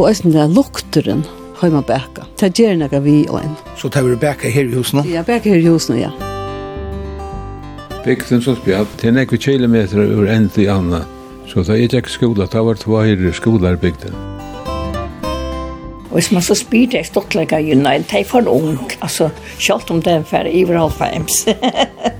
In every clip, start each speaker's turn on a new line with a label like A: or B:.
A: og eisen det er lukteren heima bæka. Det gjør nekka vi og en.
B: Så tar vi bæka her i husene?
A: Ja, bæka her i husene, ja.
C: Bygden som spjall, det er nekka kilometer ur enn til anna. Så da jeg gikk skola, da var det var i bygden.
D: Og hvis man så spyr det, jeg stått nei, det er for ung. Altså, selv om det er ferdig, i halvfems.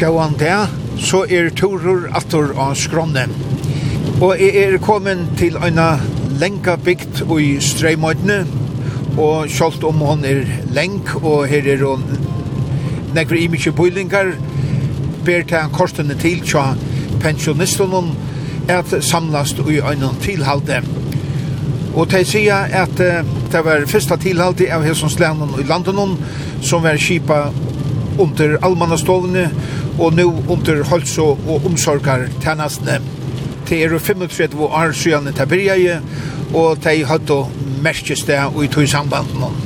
B: gåan det, så er Torur Ator av Skronne. Og jeg er kommet til en lenka bygd i streimøydene, og selv om hon er lenk, og her er hon nekver mykje bøylingar, ber til kortene til tja pensjonistene at samlast i en tilhalde. Og de sier at uh, det var første tilhalde av Helsons i landet som var kipa under allmannastovene, og nå under Holso og omsorgar tjenestene. Det er 35 år siden til begynte, og de hadde merkes det i tog samband med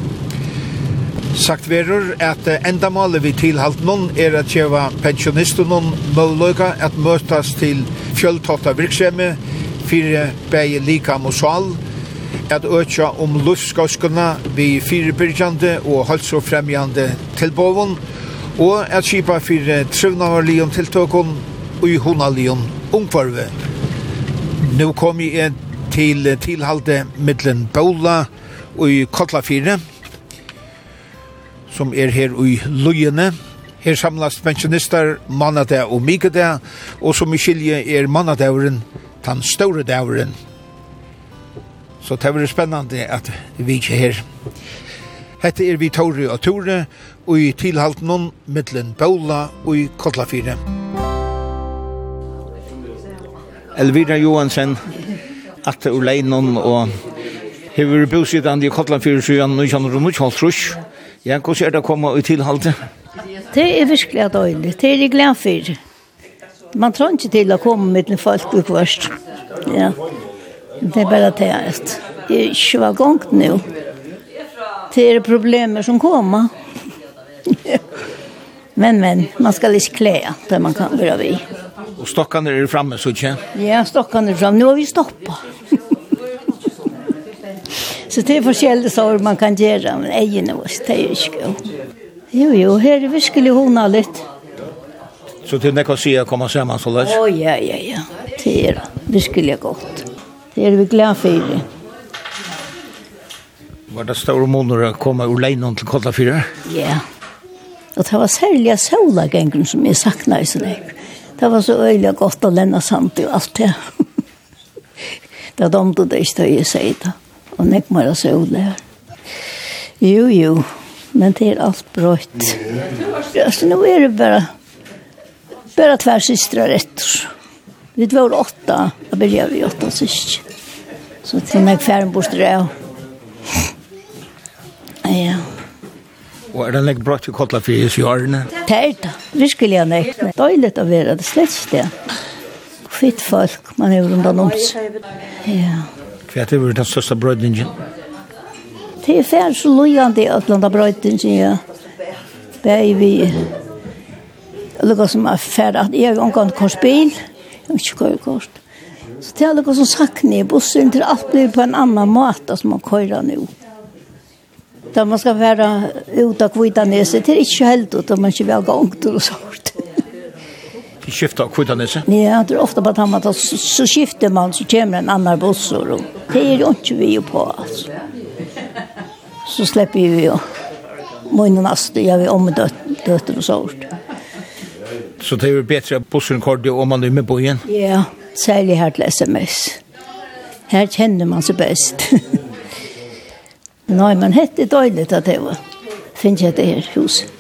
B: Sagt verur at endamålet vi tilhalt noen er at kjeva pensjonister noen mølløyga at møtas til fjöltotta virksemi fyrir bægi lika mosal at økja om luftskåskene vi fyrirbyrgjande og halsofremjande tilbåvun og at skipa for trivnavarlion tiltøkken og i honalion ungvarve. Nå kom jeg til tilhalde middelen Bola og i Kotlafire, som er her i Lujene. Her samlas pensjonister mannade og mikadag, og som i skilje er mannadageren, den store dageren. Så det var spennende at vi ikke her. Hette er vi Tore og Tore, og i tilhalten mittlen Paula og i Kotlafire.
E: Elvira Johansen, at ur leinon og hever bosidan i Kotlafire siden 1900 Ja, hvordan er det å komme i tilhalte?
D: Det er virkelig døylig. Det er jeg glad for. Man tror ikke til å komme med den folk opp først. Ja. Det er bare det at jeg ikke var gongt nå. Det er problemer som kommer. Men, men, man skal ikke klæa det man kan være vi.
E: Og stokkene er framme, så ikke?
D: Ja, stokkene er framme. Nå har vi stoppet. så det er forskjellige sår man kan gjøre, men egen av oss, det er ikke. Jo, jo, her er virkelig hona litt.
E: Så til det kan si å komme sammen så løs?
D: Å, ja, ja, ja. Det er virkelig godt. Det er vi glad for.
E: Var det store måneder å komme ur leinen til Kolla 4?
D: Ja, yeah. Og det var særlig sølagengren som jeg sakna i sånn. ek. Det var så øyelig godt å lenne sant i alt det. det var dumt det ikke jeg sier det. Og nek mer av søle her. Jo, jo. Men det er alt brøtt. Ja, så nå er det bare bare tvær systre rett. Vi var åtta. Da begynte vi åtta systra. Så det er nek færen bort det av.
E: Og er det nek bra til kottla for Jesus jørne?
D: Det er det, virkelig er nek. Det er døylig å være det slett sted. Fitt folk, man er rundt om seg. Ja.
E: Hva er det den største brøydingen?
D: Det er færre så lojande i Atlanta brøydingen, ja. er vi... Lukka som er færre at jeg omgang korsbil. Jeg vet ikke hva er korsbil. Så det er lukka som sakne i bussen til alt blir på en annan måte som man køyrer nå. Ja. Da man skal være ute av Kvitanese, det er ikke helt ut, man ikke vil ha gangter og sånt.
E: I skiftet av Kvitanese?
D: Ja, det er ofte på at så, så skifter man, så kommer en annan buss Og det er jo ikke vi jo på, altså. Så slipper vi jo. Månen aste, jeg vi om døtter og sånt.
E: Så det er jo bedre at bussen kordet om man er med på igjen?
D: Ja, særlig her til SMS. Her kjenner man seg best. Nei, men hette dåligt at det var. Finns jeg det her huset.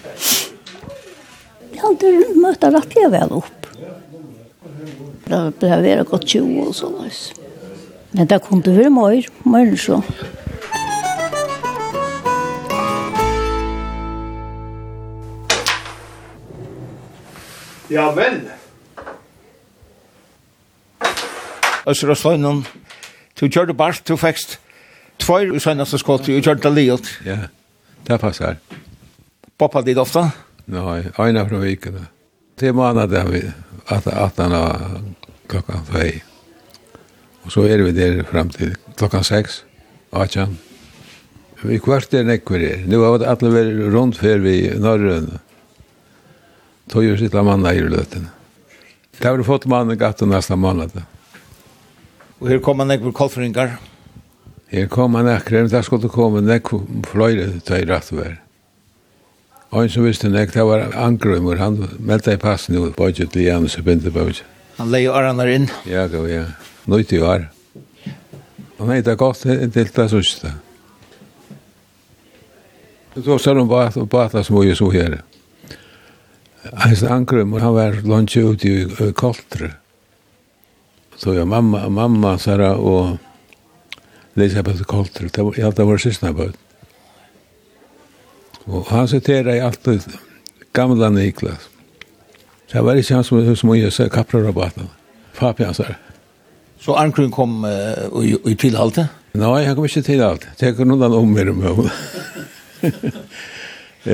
D: Jag har inte mött rätt jag väl upp. Det ble vært godt 20 og så. Men det kunde være mer mer så.
B: Ja, vel.
E: Øsra Søgnen, du kjørte bare, du fikk Tvær i senaste skott i kjørte livet.
C: Ja, det passer.
B: Pappa dit ofta?
C: Nei, ena fra vikene. Til måned er vi, at han er klokka 2. Og så er vi der frem til klokka 6, 18. Vi kvart er nekker er. Nå har vi alle vært rundt før vi i norrøn. Tog jo sitt av manna i løten. Det har vi fått mannen gatt og nesten manna.
B: Og her kommer nekker kolfringar. Ja.
C: Her kom han akkurat, men det skulle komme nekk fløyre til i rattvær. Og en som visste nekk, det var Angrøymur, han meldte i passen jo, bodget til Janus og Bindebøvd.
B: Han leie åranar inn?
C: Ja, gav, ja. Nøyt i år. Og nei, det er godt inntil det sørste. Det var sånn bat, batla som vi så her. Hans Angrøm, han var lunch ute i Koltre. Så ja, mamma, mamma, Sara og Elisabeth Coulter. Det var, ja, det var sista bøt. Og han siterer i alt det gamla Niklas. Det var ikke han som, som gjør seg kaprarabaten. Papi han sier.
B: Så Arnkrun kom uh, i, i tilhalte?
C: Nei, han kom ikke tilhalte. Det er noen om mer om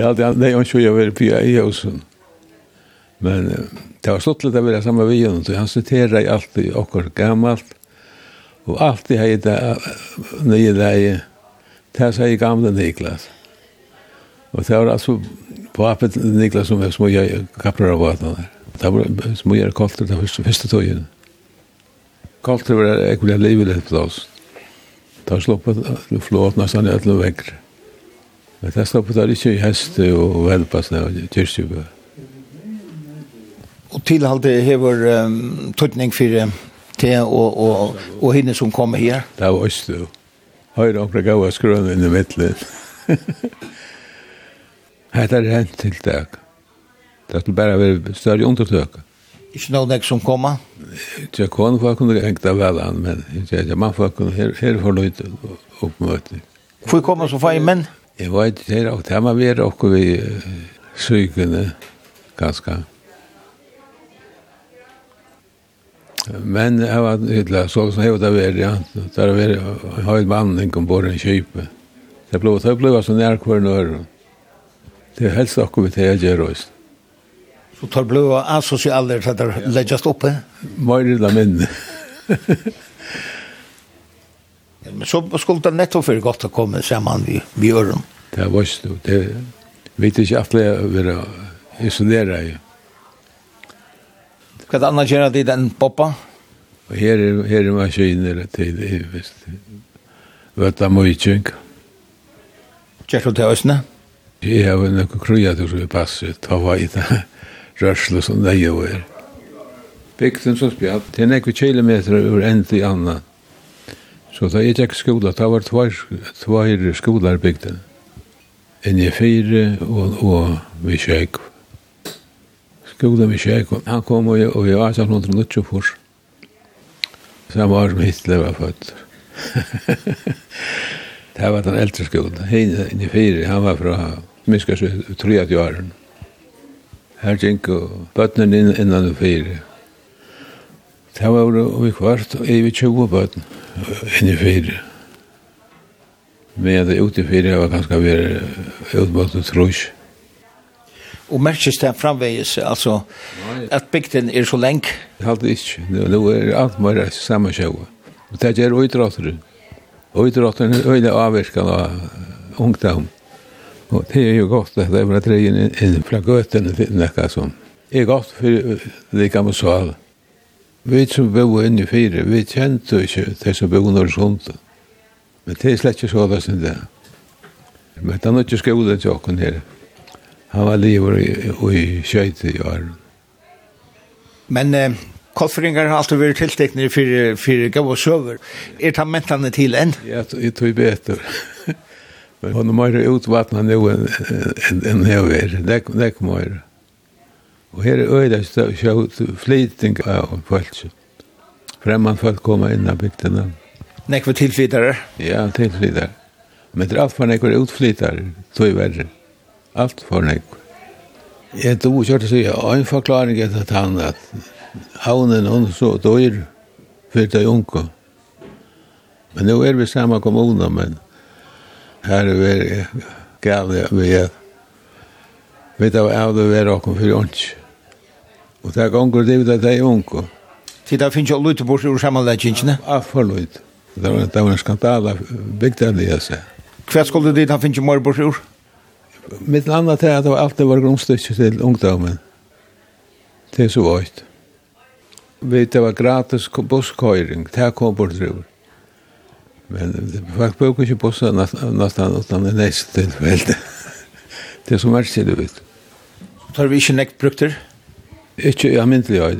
C: hadde han, det er ju så jag vill pia i husen. Men det var har stått lite väl samma vi ju Han Han i alt det okkur gammalt. Og alt det här det nya läge. Det säger gamle Niklas. Og det var altså papet Niklas som var smuja kapprar av vattnet. Det var smuja kolter det første tøyen. Kolter var ekvilig livet på oss. Det var sloppet flåt nesten i alla väggar. Men det stoppet där ikke i heste og velpassene og kyrkjubø.
B: Og tilhaldet hever um, tøtning for te og, og, og hinne som kommer her.
C: Det var også du. Høyre omkring gav skrønne inn i midtlen. Hette er hent til deg. Det skulle bare være større undertøk.
B: Ikke noen deg som kommer?
C: Ikke kone for kunne hengt av vel an, men ikke man for kunne her, her for løyt oppmøte.
B: Hvor kommer så feil menn?
C: Jeg vet ikke, det er og tema vi er oppe ved sykene, ganske. Men jeg var ytla så som jeg jag där ja. Där var jag har en vandring kom på en köpe. Det ble, det ble så nær hver nør. Det er helst akkur vi til jeg gjør oss.
B: Så tar blå asocialer så där läggas oppe?
C: Mer eller minne.
B: Men så skulle det nettopp for godt å komme sammen vi vi gjør dem.
C: Det var ikke det vet inte att det vara isolerade.
B: Hva er det annet gjør det den poppa?
C: Og her er, her er maskiner til det, hvis Vøtta mykjeng.
B: Kjert du til Østene?
C: Jeg har vel noen kreatur som er passet, ta hva i det rørsle som det jo er. Bygden som spjatt, det er nekve kilometer ur enn til anna. Så da jeg gikk skola, da var tvær, tvær skolar bygden. En i fire og, og vi kjøk. Gode Mishek, han kom og, og jeg var 1890 for. Samme år som Hitler var født. det var den eldre skolen. Hine i fire, han var fra minskast 30 jaren. Her gikk bøtten inn innan fire. Det var vi kvart, og vi 20 bøtten i fire. Men det ute fire var ganske vi utmåttet trus
B: og merkes det framvegis, altså at bygden er så lenk.
C: Det hadde ikke, nå er alt mer samme sjøve. Og det er uidrotter. Uidrotter er øyne avvirkan av ungdom. Og det er jo godt at det er bare tre inn fra gøtene til nekka som. Er godt for det gamle sal. Vi som bor inne i fire, vi kjente ikke de som bor under sånt. Men det er slett ikke så det som det er. Men det er nok ikke skole til åkken her. Han var livet i, i kjøyt i år.
B: Men eh, koffringar har alltid vært tiltekne for, for gav og søver. Er det mentene til enn?
C: Ja, jeg tog bedre. Men han er mer utvattnet nå enn en, en er. Det er ikke mer. Og her er øyla sjøt flyting av folk. Fremman folk kommer inn av bygdene.
B: Nekve tilflytare?
C: Ja, tilflytare. Men det er alt for nekve utflytare, tog verre. Ja. Alt for nekk. Jeg tog kjørt å si, og en forklaring er at han at havnen hun så døyr for det unge. Men nå er vi samme kommuner, men her er vi gale vi er vi tar av det vi er åkken for ånds. Og det er gonger det vi tar unge.
B: Til det finnes jo lute bort ur samanleggingene?
C: Ja, for lute. Det var en skandal, bygde det jeg sier.
B: Hva skulle du dit han finnes jo mer bort ur?
C: Ja mitt landa til at det var alltid var grunnstykke til ungdommen. Det er så vøyt. Vi det var gratis busskøyring, det kom bort drøver. Men folk bruker ikke bussen nesten utan det neste tilfelle. det er så merkelig, du vet.
B: Tar vi ikke nekt brukt det?
C: Ikke, ja, myndelig, ja.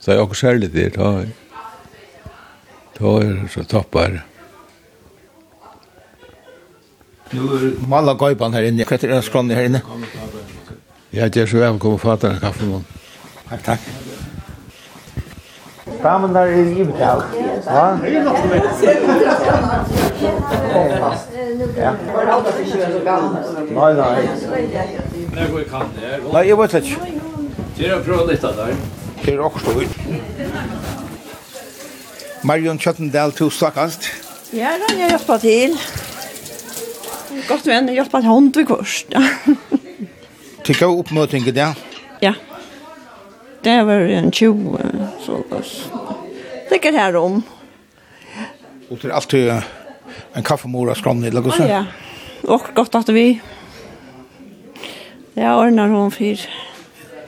C: Det er akkurat særlig det, da er det så toppar.
B: Malla gøypan her inne, kvetter en skronni her inne.
C: Ja, det er så velkommen å fatte en kaffe nå.
B: Takk, takk. Damen der er i betal. Ja. Ja. Nei, nei. Nei, hvor jeg vet ikke.
F: Det er prøvd litt av der.
B: Det er også stor. Marion Kjøttendal, tusen takk,
G: Ja, da har jeg hjulpet til. Godt venn, hjelp at hånd
B: til kors. Tikka oppmøting i det?
G: Ja. Det var en 20, så det er her om.
B: Og til er alltid en kaffemor av skrann i Lagos?
G: Ja, ja. og godt at vi Ja, ordnar hon fyr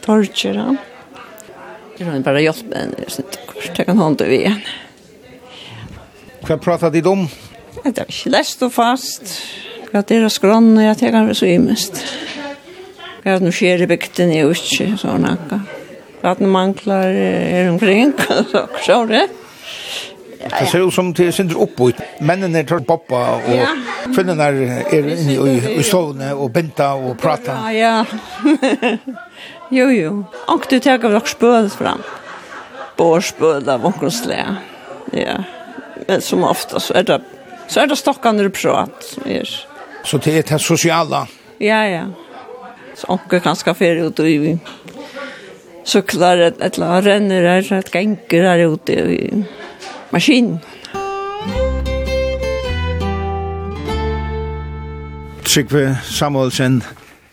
G: torcher han. Det var bara hjälp men jag syns inte kurs, det kan hålla vi igen.
B: Vad pratade de om?
G: Det vet inte, läst och fast. Hva det er det skrannet, jeg tenker det så imest. Hva er det skjer i bygden, jeg er ikke sånn akka. Hva er det mangler her omkring, så er det.
B: Det ser ut som det er sindre oppbøyt. Mennene tar pappa, og
G: ja.
B: kvinnerne er inne i, i sovne, og benta og prata.
G: Ja, ja. jo, jo. Og du tenker av også spøl fram. Bårspøl av omkring Ja. Men som ofta så er det, så er det stokkene du prat som er.
B: Så det er det sociala.
G: Ja, ja. Så onkel kanske för ut och i cyklar ett eller renner där ett gänger där ute i maskin.
B: Trygve Samuelsen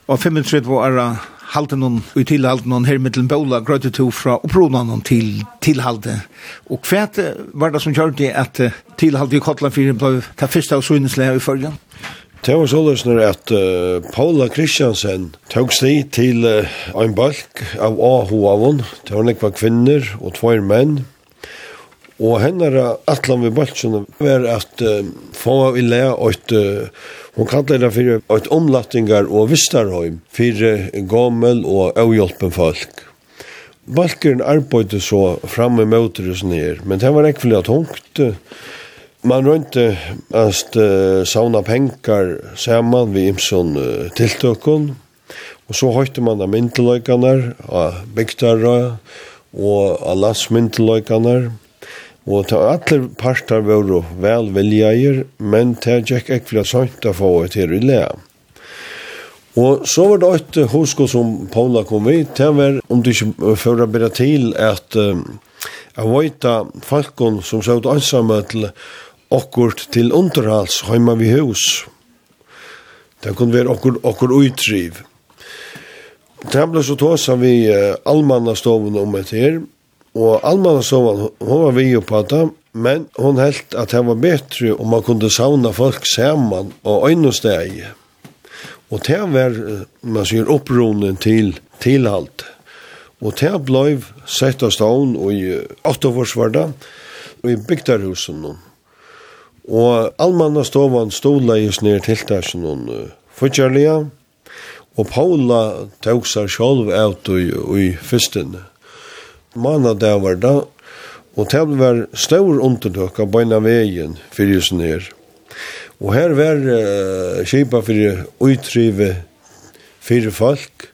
B: og 35 år halten hon og tilhalten hon her mittelen bola grøyte to fra oppronan hon til tilhalte. Og hva var det som gjør det at tilhalte i Kotland 4 ble det første av søgneslega i følgen?
H: Det var så løsner at uh, Paula Kristiansen tog stig til uh, en balk av Aho av hon. Det var nekva kvinner og tvær menn. Og hennara atlan vi balkene var at uh, få i le et, uh, hun kallar det for et omlattingar og vistarheim, for gammel og avhjelpen folk. Balkeren arbeidde så framme møter og sånn her, men det var ekvelig tungt. Uh, man rönte att uh, sauna pengar saman vi Imson uh, tiltøkun. Og så höjde man av myndeløykanar av bygdara og av landsmyndeløykanar Og til alle partar var vel viljager, men til Jack Ekvila sønt å få et her i lea. Og så var det et hosko som Paula kom i, til var om du ikke fører bedre til at um, jeg vet at folkene som søt ansamme til okkurt til underhals heima vi hus. Det kunne være okkur, okkur utriv. Det ble så tåsa vi uh, allmannastoven om et her, og allmannastoven, hun var vi jo på det, men hun helt at det var bedre om man kunne savna folk saman og øynesteg. Og det var, man sier, oppronen til tilhalt. Og det ble sett av stavn og i åtteforsvarda, og i bygdarhusen noen. Og allmanna stovan stola i snir tiltasen hon futjarlia. og Paula tåg seg sjálv ut i, i fyrsten. Mana det var da, og det var stor undertøk av beina vegin fyrir snir. Og her var uh, kipa fyrir uitrive fyrir folk,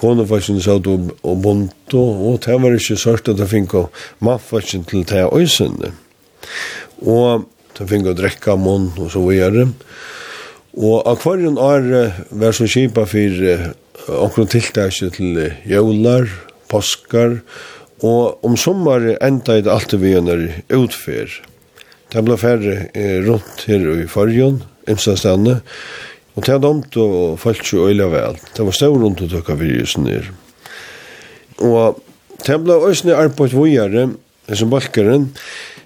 H: konefasjen sa du og bonto, og det var ikke sørt at det finko maffasjen til det øysene. Og de fikk å drekke munn og så videre. Og akvarien er vær så kjipa for omkron tiltak til jævlar, påskar, og om sommar enda er det alltid vi gjør utfer. Det ble færre rundt her i fargen, imsastene, og det er domt og falt jo øyla vel. Det var stå rundt å tøkka virusen her. Og det ble også arbeid vågjere, som balkeren,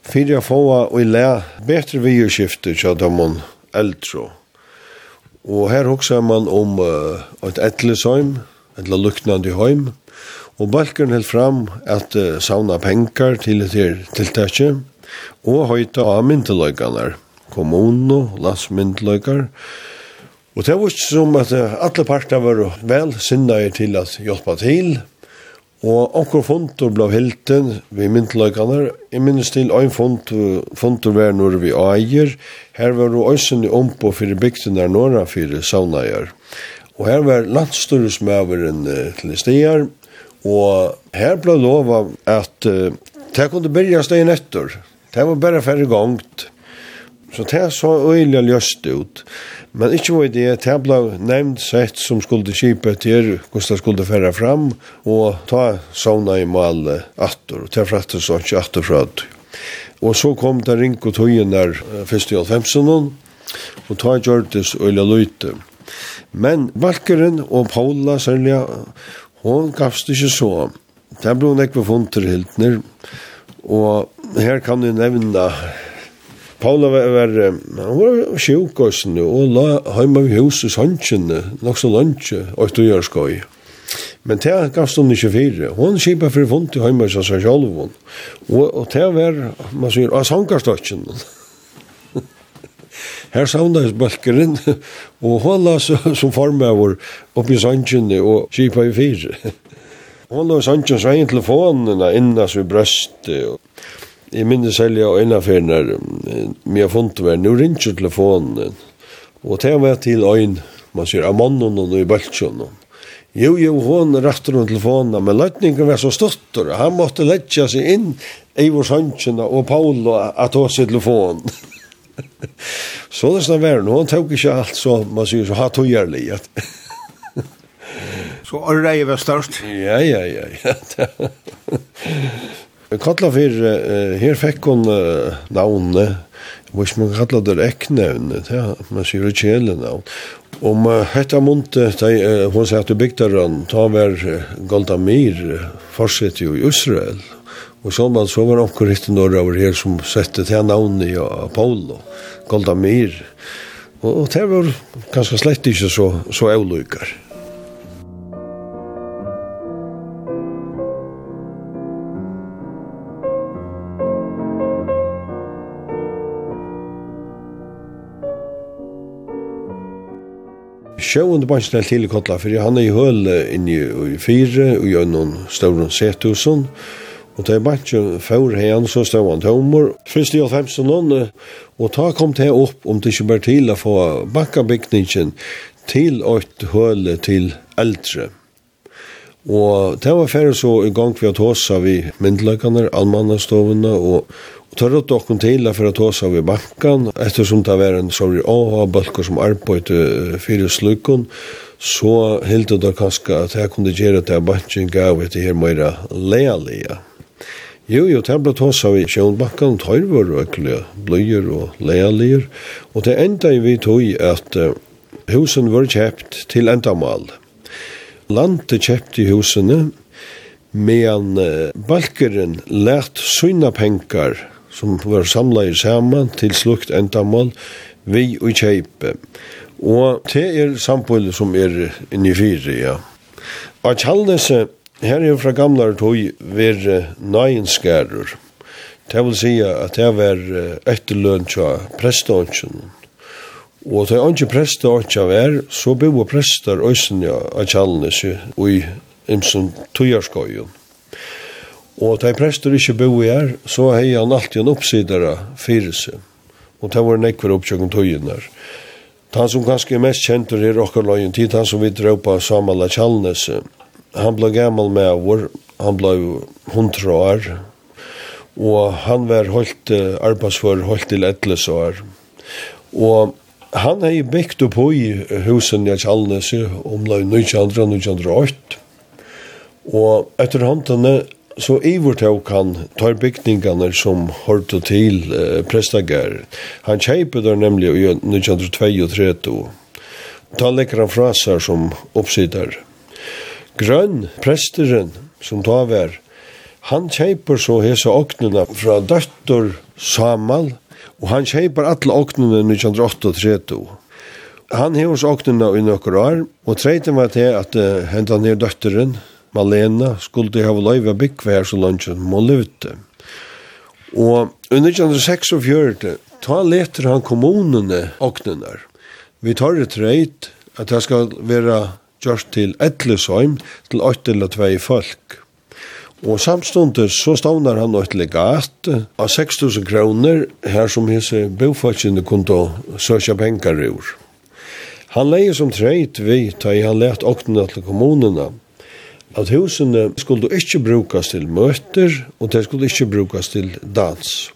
H: Fyrir jeg få og le bedre videoskifter til dem man eldre. Og her hoksa man om uh, et etlesheim, eller luknande heim, og balken held fram at uh, savna penger til et tiltakje, og høyta av myndeløyganar, kommuno, landsmyndeløygar, Og det var som at alle parter var vel sinnet til at hjelpa til, Og akkur fontor blei hilden vi myndløkene. Jeg minnes til ein fontor, fontor var når vi eier. Her var det også en ompå for bygden der nåra for saunaier. Og her var landstyresmøveren til stier. Og her blei lova at uh, det kunne byrja steg etter. Det var bare færre gongt. Så det så øyelig løst ut. Men ikke var det, det ble nevnt sett som skulle kjipe til hvordan det skulle fære fram, og ta sauna i mal atter, og til frattet så ikke atter fra det. Og så kom det ring og tøyen der først i 15. og ta gjørtes øyla løyte. Men Valkeren og Paula særlig, hon gavst ikke så. Det ble hun ikke funnet til Hiltner, og her kan du nevne Paula var, var han var sjuk og sånn, og la heima vi hus i sannsjene, nok så lunsje, og du gjør skoj. Men det gav stund ikke fire. Hun kjipa for vondt i heima seg seg selv. Og, og det var, man sier, av sankarstøtjen. Her savnades balkeren, og hun la som formøver oppi sannsjene og kjipa i fire. Hun la sannsjene svein telefonen innas vi brøste, og jeg minnes selv jeg og innanfer når vi har funnet meg, nå ringer telefonen, og det var til øyn, man sier, av mannen og i bøltsjonen. Jo, jo, hun rakte rundt telefonen, men løtningen var så stuttur, han måtte letja seg inn i vår sannsjena og Paolo at hos i telefonen. så det snar væren, hon tok ikke alt så, man sier, så hatt høyerlig.
B: så orreie var størst?
H: Ja, ja, ja, ja. Kalla for, her fikk hun navnet, hvis man kalla det eknevnet, ja, man sier ikke hele navn. Om uh, hetta munte, de, uh, hun sier at du bygde den, ta var Golda uh, fortsatt jo i Israel, Og så man så var onkur hittin norra over her som sette til navnet i Apollo, Golda Og, og det var kanskje slett ikke så, så avløykar. sjøvende bansjen til i Kotla, for han er i høl inne i fire, og gjør noen større setusen, Og det er bare ikke før hen, så stod han tommer. Først i 15 og ta kom det opp om det ikke bare til å få bakkabygningen til et høl til eldre. Og det var ferdig så i gang vi har tåsa vi myndeløkene, allmannastovene og tar ut okkur til for å ta seg ved bankan, ettersom det var en sorry AHA-balkar som arbeidde fyrir slukon så helt det kanskje at her kunne gjøre at banken gav etter her meira lealia Jo, jo, det ble tås av i kjønbankan, tar og ekle bløyer og lealier, og det enda vi tog at uh, husen var kjøpt til endamal. Landet kjøpt i husene, medan uh, balkeren lät syna penkar som var samla i saman til slukt endamål vi og kjeipe. Og det er samfunnet som er inni fire, ja. Og kjallnese, her er fra gamla tog, ver nøyenskærer. Det vil si at det var etterløn tja prestånsjen. Og det er ikke prestånsja vær, så bo prester øysen ja, av kjallnese og i imsen tøyarskøyen. Og da prester ikke bo i her, så hei han alltid en oppsidere fyrir seg. Og det var nekver oppsjøkken tøyen her. Han som kanskje er mest kjent er i Rokkerløyen tid, han som vi drøpa Samal Kjallnes, han ble gammel med vår, han ble hundra år, og han var holdt arbeidsfor, holdt til etles år. Og han hei bygd opp i husen i Kjallnes, omlai 1900-1908, Og etter håndene Så ivertog han tar bygningarna som hørte til eh, prestagar. Han kjeipe der nemlig i 1932. Ta lekker han fra seg som oppsider. Grønn, presteren, som ta vær, han kjeiper så hese åknene fra døtter Samal, og han kjeiper alle åknene 1938. Han hevur åknene i nøkker år, og treytir var til at uh, hentan ned døtteren, Malena skulle hava løyve byggvær så langt må levde. Og under 1946, ta leter han kommunene åknenar. Vi tar et reit at det skal være gjort til Edlesheim, til 8 eller 2 folk. Og samstundes så stavnar han et legat av 6.000 kroner her som hese bofatsjene kunne søkja penger ur. Han leie som treit vi, ta i han let åknenar til kommunene, at husene skulle ikke brukes til møter, og de skulle ikke brukes til dans.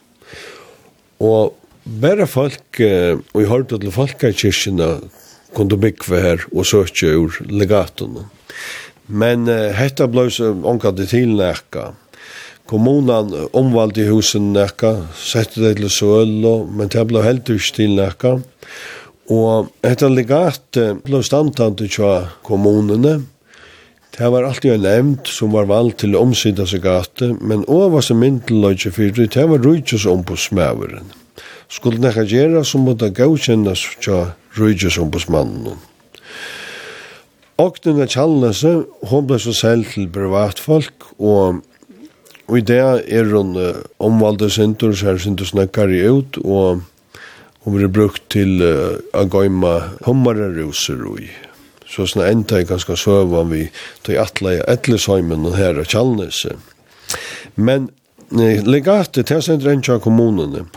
H: Og bare folk, og jeg hørte til folkekirkene, kunne bygge her og søke ur legatene. Men uh, hetta blei så omkant til nekka. Kommunan omvalgte husen nekka, sette det til søl, men det blei helt ikke til nekka. Og hetta legat blei standtant til kommunene, Det var alltid en nevnt som var vald til å omsida seg gate, men over som myndeløyde fyrir, det var rujtjes ombudsmæveren. Skulle nekka gjera, så måtte gaukjennas tja rujtjes ombudsmannen. Ognen av Kjallnese, hun ble så selv til privatfolk, og, og i det er hun uh, omvalde sintur, så er sintur snakkar i ut, og hun ble brukt til uh, å gøyma hummarer ruser og. Så sånn enda jeg ganske søve om vi tog atle i Etlesheimen og her og Kjallnes. Men legatet til Sendrenja kommunene,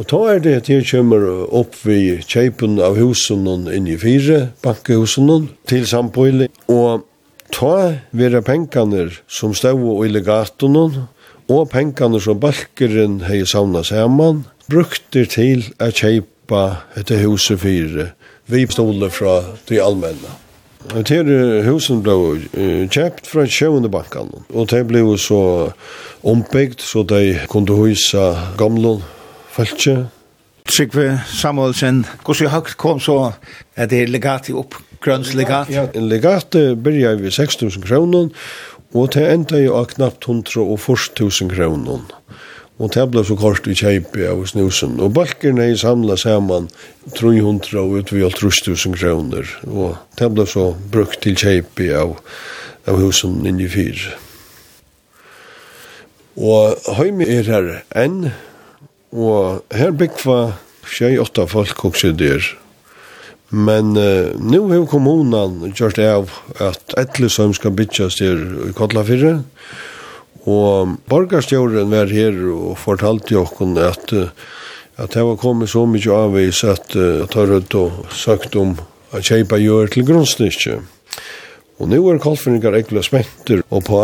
H: og ta er det at jeg kommer opp vi kjeipen av husen inn i fire, bankehusen til Sampøyle, og ta vera pengene som stod i legaten og pengene som balkeren har savnet saman, brukte til å kjeipa etter huset fire, vi stoler fra de allmänna. Det här husen ble kjøpt fra sjøvende bankan. og det ble så ombygd, så de kunne hysa gamle fältje.
B: Trygve Samuelsen, hvordan så högt kom så er det legat grønns legat?
H: Ja, en legat börjar vi 6 000 kronor och det enda jo av knappt 100 och 000 kronor. Og det ble så kort i kjeipi av snusen. Og balkerne er samla saman 300 og utvialt 3000 kroner. Og det ble så brukt til kjeipi av, av husen inni fyr. Og heimi er her enn, og her byggva tjei åtta folk også der. Men uh, nu har kommunen gjort av at etle som skal byggjas der i Kotlafyrre, og Og borgarstjåren var her og fortalte jo at, at det var kommet så mye avvis at, jeg tar ut og sagt om at kjeipa gjør til grunnsnitje. Og nu er kalfringar ekla smenter og på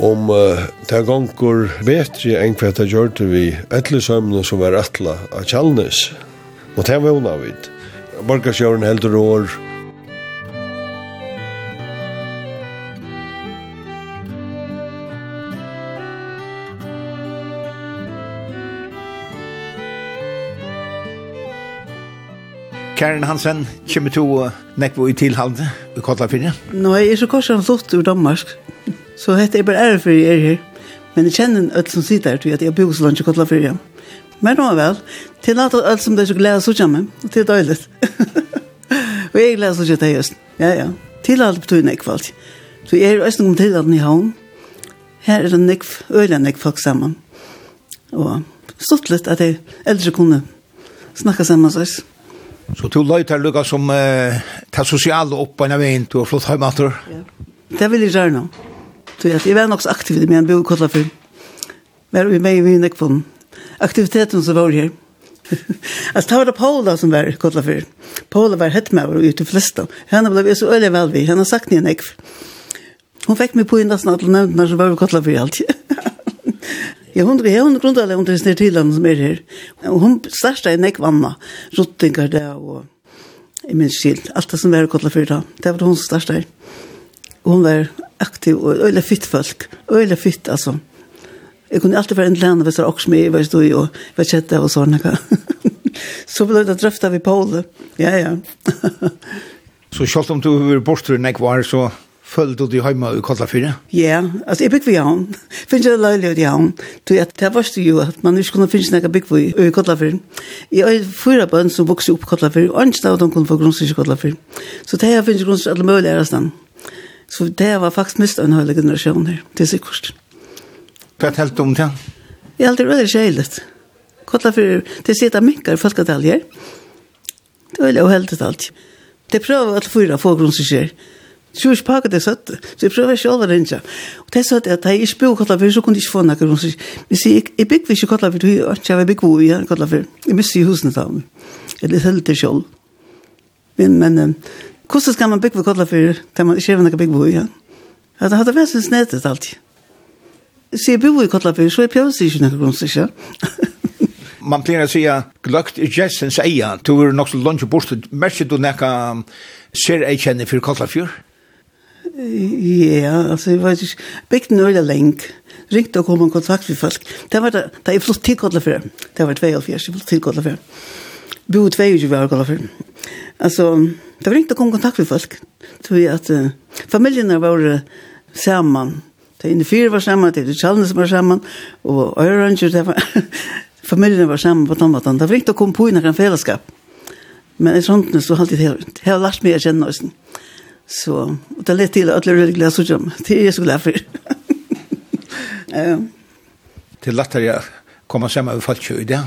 H: om uh, det gonger betri enn hva det gjør til vi etlesømne som var atla av Kjallnes. Og det var hun av vidt. Heldur år,
B: Karen Hansen, kommer to nekvo i tilhald i Kotlafyrje?
I: Nå, jeg er så korsan flott ur Danmark, så hette jeg bare ære for jeg er her. Men jeg kjenner alt som sitter her, til at jeg bor så langt i Kotlafyrje. Men nå vel, til at alt som det er så glede så sitte og til døylet. og jeg er glede å til. Ja, ja. alt betyr nekvo alt. Så jeg er østen om tilhalden i havn. Her er det nekv, øyla nekv folk sammen. Og stått litt at jeg eldre kunne snakke sammen med oss.
B: Så du løyter lukka som eh, tar sosiale opp på en av veien, du har flott heimater. Ja.
I: Det vil jeg gjøre gjerne. Jeg var nok så aktiv i min bok, kodla før. Var vi med i min ekvån. Aktiviteten som var her. altså, det var det Paula som var kodla før. Paula var hett med og ute flesta. Henne ble så øyelig vel vi. Henne sagt ni en ekv. Hon fikk meg på innan snart og nevnte når som var kodla før alltid. Ja, Jeg hundre, jeg hundre grunnlega undervisner til henne som er her. Og hun starta i nek vanna, rottingar det og i min skil, alt det som var kottla fyrra. Det var hun som starta her. Hun var aktiv og øyla fytt folk, øyla fytt altså. Jeg kunne alltid være en lærne hvis det var oksmi, hva jeg stod i, og hva kjette og sånne. Så ble det drøftet vi på det. Ja, ja.
B: så selv om du var bortru nek var, så Følte du deg hjemme i Kotlafyrre?
I: Ja, altså jeg bygde vi havn. Finns jeg løylig ut havn. Du vet, det var jo at man ikke kunne finne noe bygde vi i Kotlafyrre. Jeg har fyra bønn som vokste opp i Kotlafyrre, og ikke da de kunne få grunnstyrs i Kotlafyrre. Så det her finnes grunnstyrs alle mulige er stand. Så det var faktisk mest en høylig generasjon her, det er sikkert.
B: Hva er helt om det?
I: Jeg har alltid veldig kjeilig. Kotlafyrre, det sitter minkar i folketaljer. Det er veldig heldig alt. Det prøver at fyra få grunnstyrs her. Så jeg pakket det søtt, så jeg prøver selv å rinja. Og det søtt er at jeg ikke bygde kottlafer, så kunne jeg ikke få nakker. Men sier, jeg bygde ikke kottlafer, du har ikke jeg bygde i kottlafer. Jeg mister i husene da. Jeg litt til selv. Men, men, hvordan skal man bygde kottlafer, da man ikke har nakker bygde i? Ja, Det hadde vært sin snedet alltid. Så jeg bygde i kottlafer, så jeg prøver ikke noe nakker grunnsig,
B: man pleier å si at gløkt er jessens eia, du er nok så lunge bort, merker du nekka ser ei kjenne fyrir Kotlafjør?
I: Ja, altså, jeg vet ikke, bygden er veldig lenk. Ringte og kom en kontakt med folk. Det var det, det er flott til Kodlefjør. Det var 72, jeg flott til Kodlefjør. Bo 22 år Kodlefjør. Altså, det var ringte og kom en kontakt med folk. Tror jeg at uh, familiene var sammen. Det er inne fire var sammen, det er tjallene som var sammen, og Øyranger, det var... familiene var sammen på tomaten. Det var ringte og kom på i noen fellesskap. Men i sånt så har jeg det helt. Jeg har lært meg å kjenne oss. Mm Så, och det er till att det är veldig glad som Det är så glad för. um,
B: det er jag komma komme över med folk i det.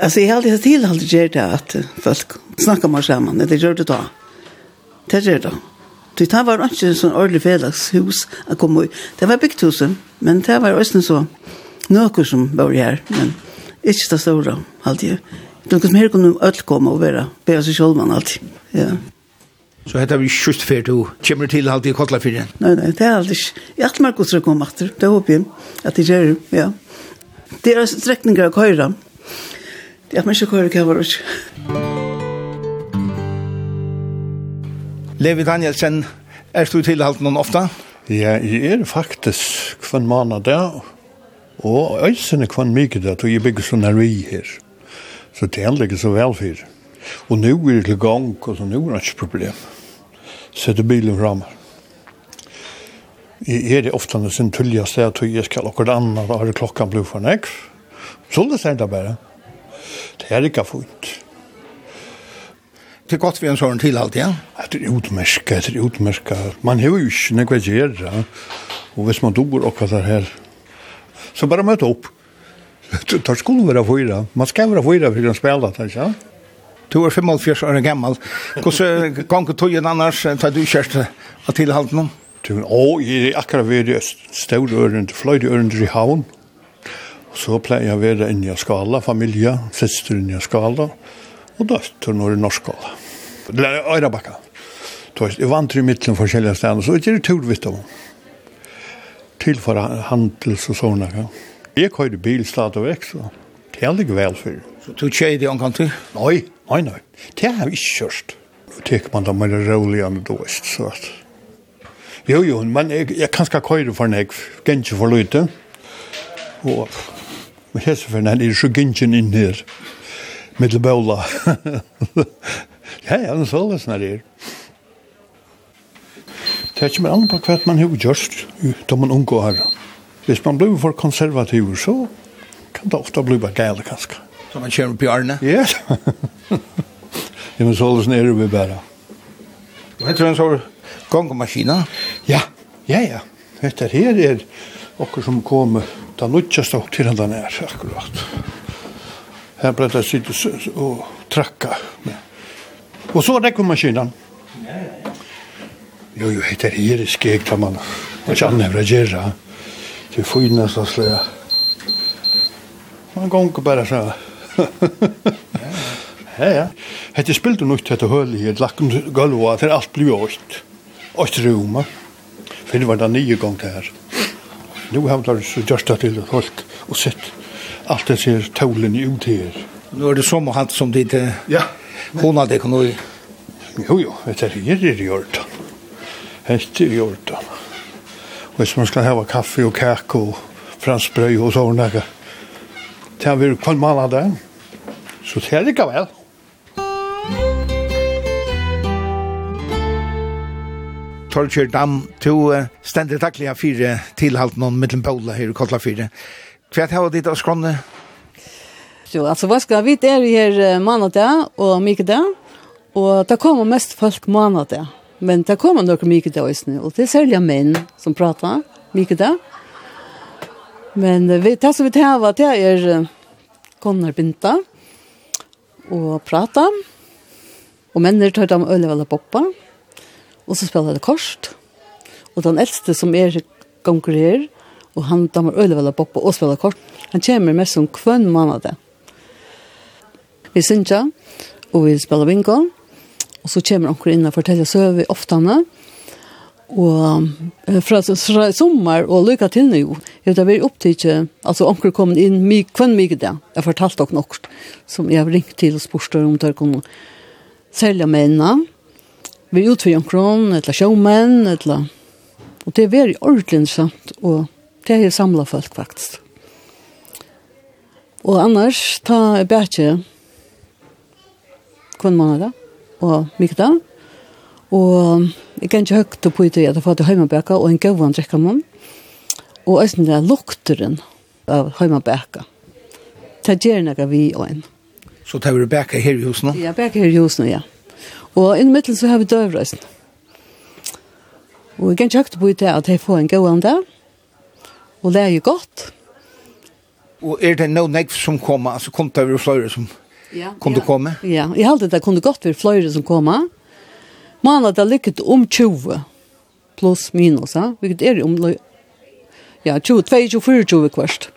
I: Alltså jag har alltid till alltid gjort det att folk snackar med samman. Det gör det då. Det gör det. Det tar var inte en sån ordentlig fredagshus att komma i. Det var byggt husen, men det var också så något som var här. Men inte så stora alltid. Det som här kunde öll komma och vara. Börja sig själva alltid. Ja.
B: Så hetta vi skjøst fer du kommer til halt i kotla fyrir.
I: Nei, nei, det er alt ikke. Jeg alt mer godser å komme etter. Det håper jeg at det gjør, ja. Det er strekninger å køyre. Det er at man ikke køyre køyre køyre.
B: Levi Danielsen, er du til tilhalt noen ofta?
J: Ja, jeg er faktisk kvann måned der, og øysene kvann mye der, og jeg bygger sånn her i her. Så det er ikke så vel for. Og nå er det til gang, og så nu är det ikke problem. Sette bilen fram. Jeg er det ofte når sin tulja säger at jeg skal akkurat annet, andra har det klockan blivit för näck. Så det säger det bare. Det er ikke fint.
B: Det er godt vi en sånn til alt, ja?
J: Det er utmerket, det er utmerket. Man har jo ikke noe att göra. Og hvis man dober akkurat vad det. Så bare møte opp. Det skulle være fyra. Man skal være fyra for å spille det, ikke sant?
B: Du er 45 år gammal. Hvordan ganger tog en annars, tar du kjørst av tilhalden om?
J: Å, jeg er akkurat ved i stål ørende, fløyde ørende i havn. Og så pleier jeg å være inne i skala, familie, søster inne i skala, og døtter når i norsk skala. Det er Øyrabakka. Jeg vant i midten forskjellige steder, så er det tur vidt om. Til for handels og sånne. Ja. Jeg køyde bil stadig vekk, så det er ikke vel for.
B: Så du kjøyde omkant til?
J: Nei, Nei, nei. Det har vi ikke kjørst. Tek man da mer rolig enn då, så at... Jo, jo, men jeg, jeg kan skal køyre for nek, gensje for løyte. Og men hese for nek, er så gensjen inn her, med til bøla. ja, ja, er så det snar er. Det er ikke mer annet på hva man har gjørst, da man unngår her. Hvis man blir for konservativ, så kan det ofte bli bare gale, kanskje.
B: Så man kjører på hjørnet?
J: Ja. Det er så såles nere vi bare.
B: Og jeg tror en sånn gongmaskina.
J: Ja, ja, ja. Dette her er okker som kommer da nødtjast og til den er, akkurat. Her ble det sitte og trakka. Og så rekker maskinen. Ja, ja, ja. Jo, jo, dette her er skeg, da man ikke anhevra gjerra. Det er finnes så slik. Man gonger bare sånn ja, ja. Hette spilte nok til dette hølet et lakken gulv, og til alt blir åkt. Åkt roma. Fyrir var det nye gang det her. Nå har det så gjørst det til holdt og sett alt det ser tålen ut her.
B: Nå er det som og hatt som ditt
J: ja.
B: hon hadde kan jo.
J: Jo, jo, dette er her i Jordan. Hette i Jordan. Hvis man skal hava kaffe og kake og fransk brøy og sånne, det har vi kvann mann av det. Så det er ikke vel.
B: Torkjør Dam, to stender takkelig av fire tilhalt noen mittlen Paula her i Kotla 4. Hva har ditt av skrånne?
A: Jo, altså hva skal vi er her mandag og mykdag, og det kommer mest folk mandag. Men det kommer noen mykdag også nå, og det er særlig menn som prater mykdag. Men vi, det som vi tar var det er konner binta, og prata. Og mennene tar dem øl og poppa. Og så spiller det kort. Og den eldste som er gonger her, og han damer øl og poppa og spiller kort, han kommer mest som kvønn måned. Vi synger, og vi spiller bingo. Og så kommer han inn og forteller søv i oftene. Og og fra fra sommer og lykke til nå, jeg har vært opptid altså onkel kom inn mi kvann mye det, jeg fortalte dere nok som jeg har ringt til og spurte om dere kunne selja menna vi ut for eller etla showman etla og det er veldig ordentlig interessant, og det er samlet folk faktisk og annars ta bætje kvann manna og mye mykta Og jeg kan ikke høyt på det at jeg får til høymabæka og en gøvann drikker man. Og jeg synes det er lukteren av høymabæka. Det gjør noe vi og en.
B: Så tar vi bæka her i husen?
A: Ja, bæka her i husen, ja. Og i midten så har vi døvrøysen. Og jeg kan ikke høyt på det at jeg får en gøvann der. Og det er jo godt.
B: Og er det noen nekv som kommer? Altså kom det over flere som
A: ja,
B: kunne
A: ja.
B: komme?
A: Ja, jeg halte det kunne godt være flere som kommer. Ja Målet det lykket om 20, pluss minus, ja? vilket er om ja, 20, 22, 24 kvart.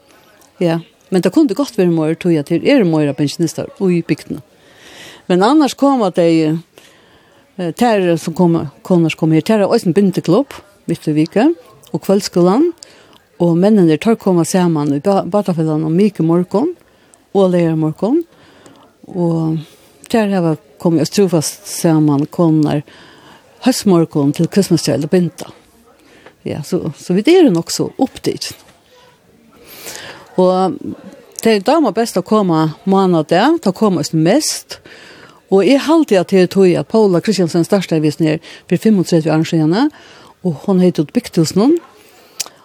A: Ja, men det kunne godt være mer, tog jeg, til er mer pensjonister i bygdene. Men annars kom at de terre som kom, koners kom her, terre også en bynteklubb, midt i vike, og kveldskolen, og mennene tar komme sammen i Batafellene om Mike Morkon, og Leir Morkon, og der har jeg kommet og trofast samman kommer til till og Binta. Ja, så, så vi är den också upp dit. Och det är best å att komma månader, ta komma oss mest. Og jeg halte at jeg tog at Paula Kristiansen største vis ned for 35 år siden, og hun heter ut noen,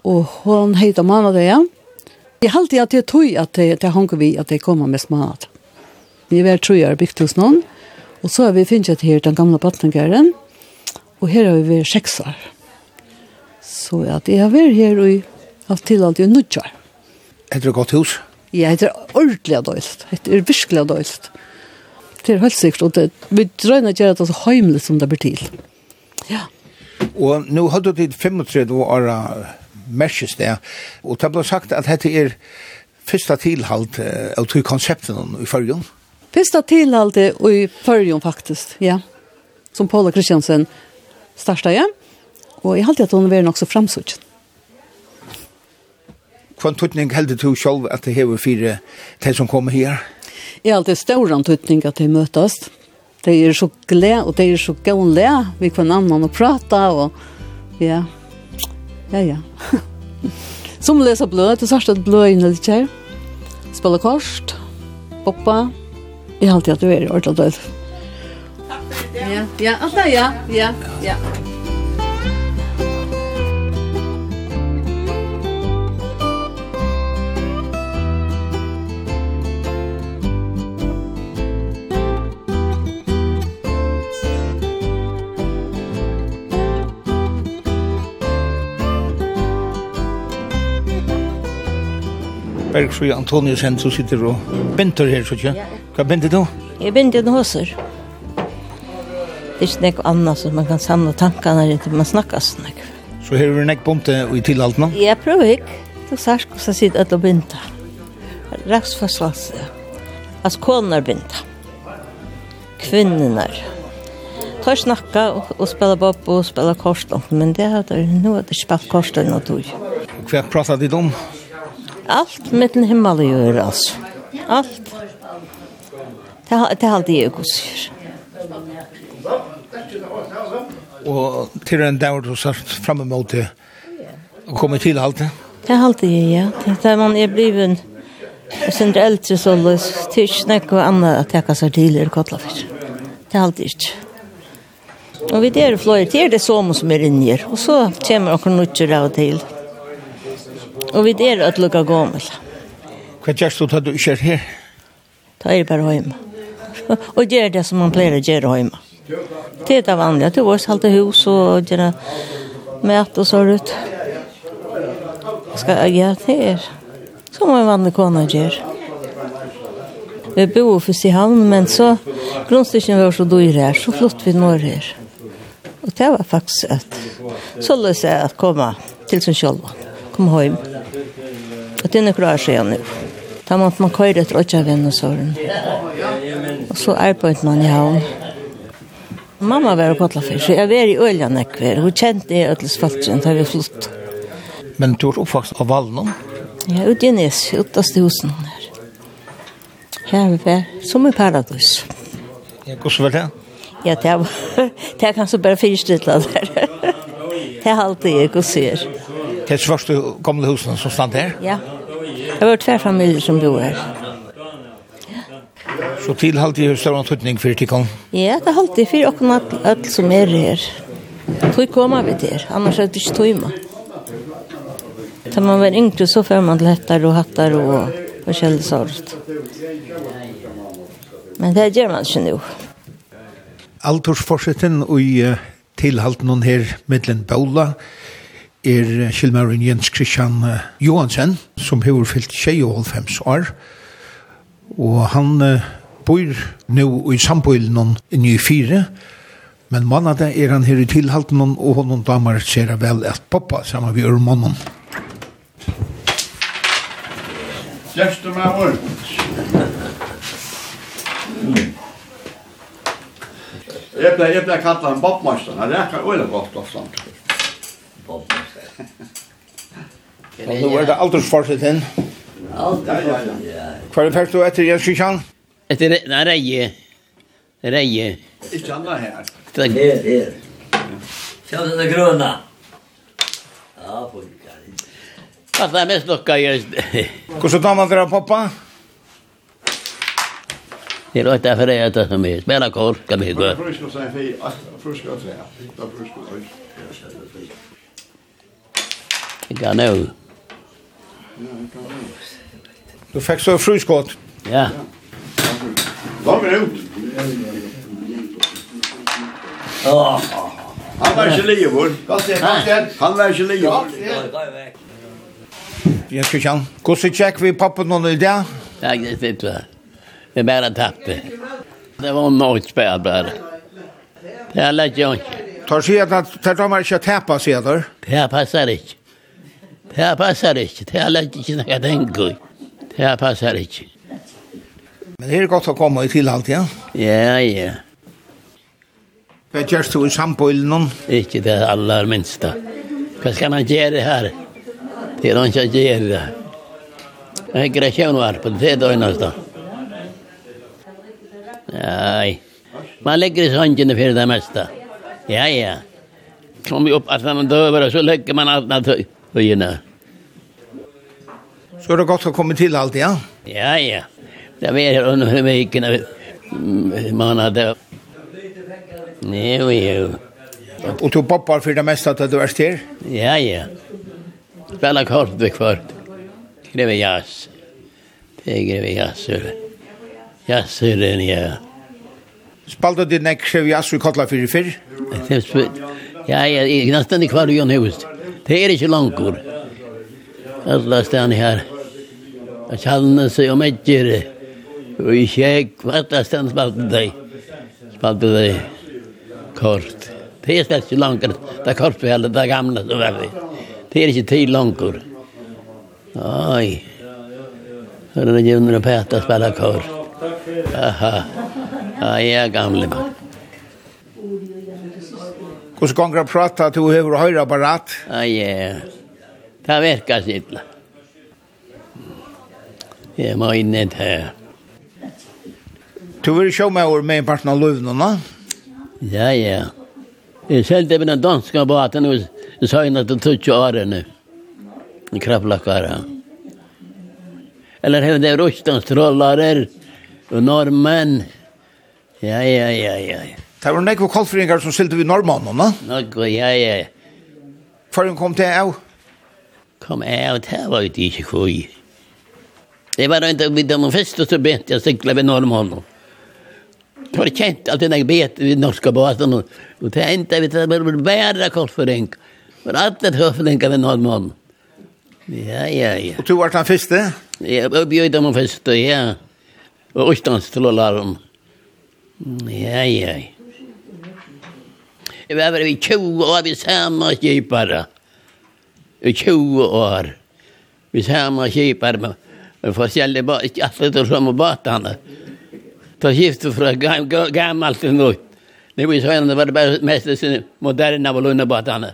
A: og hun heit av mannadeia. Jeg halte at jeg tog at det jeg hanker vi at det kommer mest mannadeia. Vi var tror jeg bygd hos noen. Og så har vi finnet her den gamle Batnengæren. Og her har vi vært seks år. Så ja, det har vært her i alt til alt i nødjar.
B: Er det godt hus?
A: Ja, det er ordentlig døylt. Det er virkelig døylt. Det er helt sikkert. Og det, vi drøyner ikke at det er så heimelig som det blir til. Ja.
B: Og nå hadde du 35 år merkes det. Og det ble sagt at dette er første tilhalt av to konseptene i følgen.
A: Ja Fyrsta tilhalde i Førjum faktisk, ja. Som Paula Kristiansen starta ja. Og jeg halte at hun var nok så framsutt.
B: Hva tøtning held du selv at det hever fire til som kommer her?
A: Jeg halte større en tøtning at de møtes. De er så glede, og de er så gønne. Vi kan annan og prate, og ja, ja, ja. som leser blød, det sørste blød inn litt her. Spiller kort, poppa, Jeg har alltid at du er ordentlig. Takk for det. Ja, ja, alt det, ja, ja, ja.
B: Bergsjø Antoniusen som sitter og benter her, så ikke? Hva benter du?
K: Jeg benter noen hosser. Det er ikke noe annet som man kan samle tankene rundt, man snakker sånn.
B: Så her er det noe bonte i tilhalten?
K: Jeg prøver ikke. Du sier ikke hvordan jeg sitter alle og benter. Raks for slags. As koner benter. Kvinner. Tar snakka og, og spela bob og spela korsdom, men det har er, nu er det ikke spalt korsdom og tog.
B: Hva pratet de om?
K: Hva Allt med den himmel och jord alltså. Allt. Det har det har det kus.
B: Och till den där då så fram emot det. Och kommer till allt det.
K: Det har alltid ja. Det man är bliven och sen det eldre så løs, tyst snack och annat att ta sig till det kottlar för. Det er alltid. ikke. Og vi det är flöjer till det som som inni her. Og så kommer och knutcher av til. Og vi er at lukka gommel.
B: Hva gjørs du til du ikke er her?
K: Da er jeg bare hjemme. og gjør det som man pleier å gjøre hjemme. Det er det vanlige. Det er vårt halte hus og gjøre mæt og så ut. Skal jeg gjøre det her? Som en vanlig kone gjør. Vi bor først i havn, men så grunnstykken var så dyr her, så flott vi når her. Og det var faktisk at så løs jeg at komme til sin sjølvann kom hem. Och det är några år sedan nu. Da måtte man køyre etter åtta vennesåren. Og så arbeidet man i havn. Mamma var på Atlafyr, så jeg var i Øljanekver. Hun kjente jeg ødeles falskjent, da vi flott.
B: Men du er oppvokst av Valnum?
K: Ja, ute i Nes, utast i husen her. Her er vi som i Paradis.
B: Ja, hvordan var det?
K: Ja, det var, det er kanskje bare fyrstidla der. Det er alltid jeg, hvordan sier.
B: Det svarste gamle husene som stand her?
K: Ja. Det var tver familier som bor her.
B: Så tilhalt i huset var tøtning for tilkom?
K: Ja, det holdt i for åkken alt som er her. Tøy kommer vi til annars er det ikke tøyma. Da man var yngre så før man lettar og hattar og forskjellig sort. Men det gjør man ikke nå.
B: Altorsforsetten og i tilhalten her mittlen Båla, er Kjellmauren Jens Christian Johansen, som har fyllt 25 år. Og han bor nå i sambøylen i i fire, men mannen er han her i tilhalten, og hun damer ser vel at pappa sammen med Ørmannen.
L: Kjæreste meg vår. Jeg ble, jeg ble kallet en bobmaster, han reker øyne godt ofte. Bobmaster.
B: Og nå er det aldersforskjell til. Aldersforskjell, ja. Hva er det først du etter Jens Kristian?
M: Etter nei, reie. Reie.
L: Ikke andre her.
M: Her, her.
N: Kjøp denne grønne. Ja, folk
M: Fast det er mest lukka, just.
B: Hvordan damer dere av pappa?
M: Det er ikke for det jeg som er. Spela kår, kan vi gå.
L: Frusk og seg fri, frusk og er Frusk og seg.
M: Jeg kan jo.
B: Du fikk så fruskott.
M: Ja.
L: Da er det ut. Han var ikke livor. Han var ikke livet
B: Jeg skal kjenne. Hvordan tjekk vi pappa noen i dag?
M: Ja, det er fint. Det er bare tappet. Det var noe spør bare. Det er lett jo ikke.
B: Tar sig det tar de ikke köpa sig där.
M: Det här passar inte. Det passar ikkje, det er lett ikkje nekka tenko. Det passar ikkje.
B: Men det er godt å komme i tilhalt, ja?
M: Ja, ja.
B: Hva gjørs du i sambøylen?
M: Ikke det aller minste. Hva skal man gjøre her? Det er ikke å gjøre. Jeg greier ikke noe her på det døgnet. Nei. Man legger i sandene for det meste. Ja, ja. Kommer vi opp at man døver, så legger man alt naturlig og gjerne.
B: Så er det godt å komme til alt, ja?
M: Ja, ja. Det var her under veken av månader. Jo, jo.
B: Og du poppar for det meste at du er styr?
M: Ja, ja. Spela kort ved kvart. Greve jazz. Det er greve jazz. Jazz er den, ja.
B: Spalte du nek skrev jazz i Kotlafyrir fyrr?
M: Ja, ja, jeg knastan i kvar i Jon Hust. Ja. Det er ikke langkor. Alla stan her. Jeg kjallene seg om etter. Og i kjekk, alla stan spalte deg. Spalte deg kort. Det er slett ikke langkor. Det er kort for hele det gamle som er det. Det er ikke tid langkor. Oj. Hörde det ju när Peter spelar kort. Aha. Ja, gamle man.
B: Hvordan ganger prata til å høre høyre apparat?
M: Ja, ja. Det verkar sittla. Jeg må inn i det her.
B: Du vil sjå meg over med en parten av løvnene?
M: Ja, ja. Jeg selte med den danske baten og søgnet til tutsje årene. En kraftlakare. Eller hevde det russlandstrollare og norrmenn. Ja, ja, ja, ja, ja.
O: Det var nekve kolfringar som sylte vi normannene.
M: Nå, ja, ja.
O: Før hun kom til av?
M: Kom av, det var jo ikke kvøy. Det var ikke vid de første så bent jeg sykla ved normannene. Det var kjent at jeg bet vid norska basen, og det enda vi det var bare kolfring. Men alt det høflinga ved normannene. Ja, ja, ja.
O: Og du var den første?
M: Ja, jeg bjøy dem første, ja. Og utenstål og larm. Ja, ja, ja. Jeg var bare i 20 år, vi samme kjipare. I 20 år. Vi samme kjipare med, med forskjellige båter, alle de samme båtene. Da skiftet fra gam, gammelt til nytt. Det var sånn, det var bare mest moderne av lønnebåtene.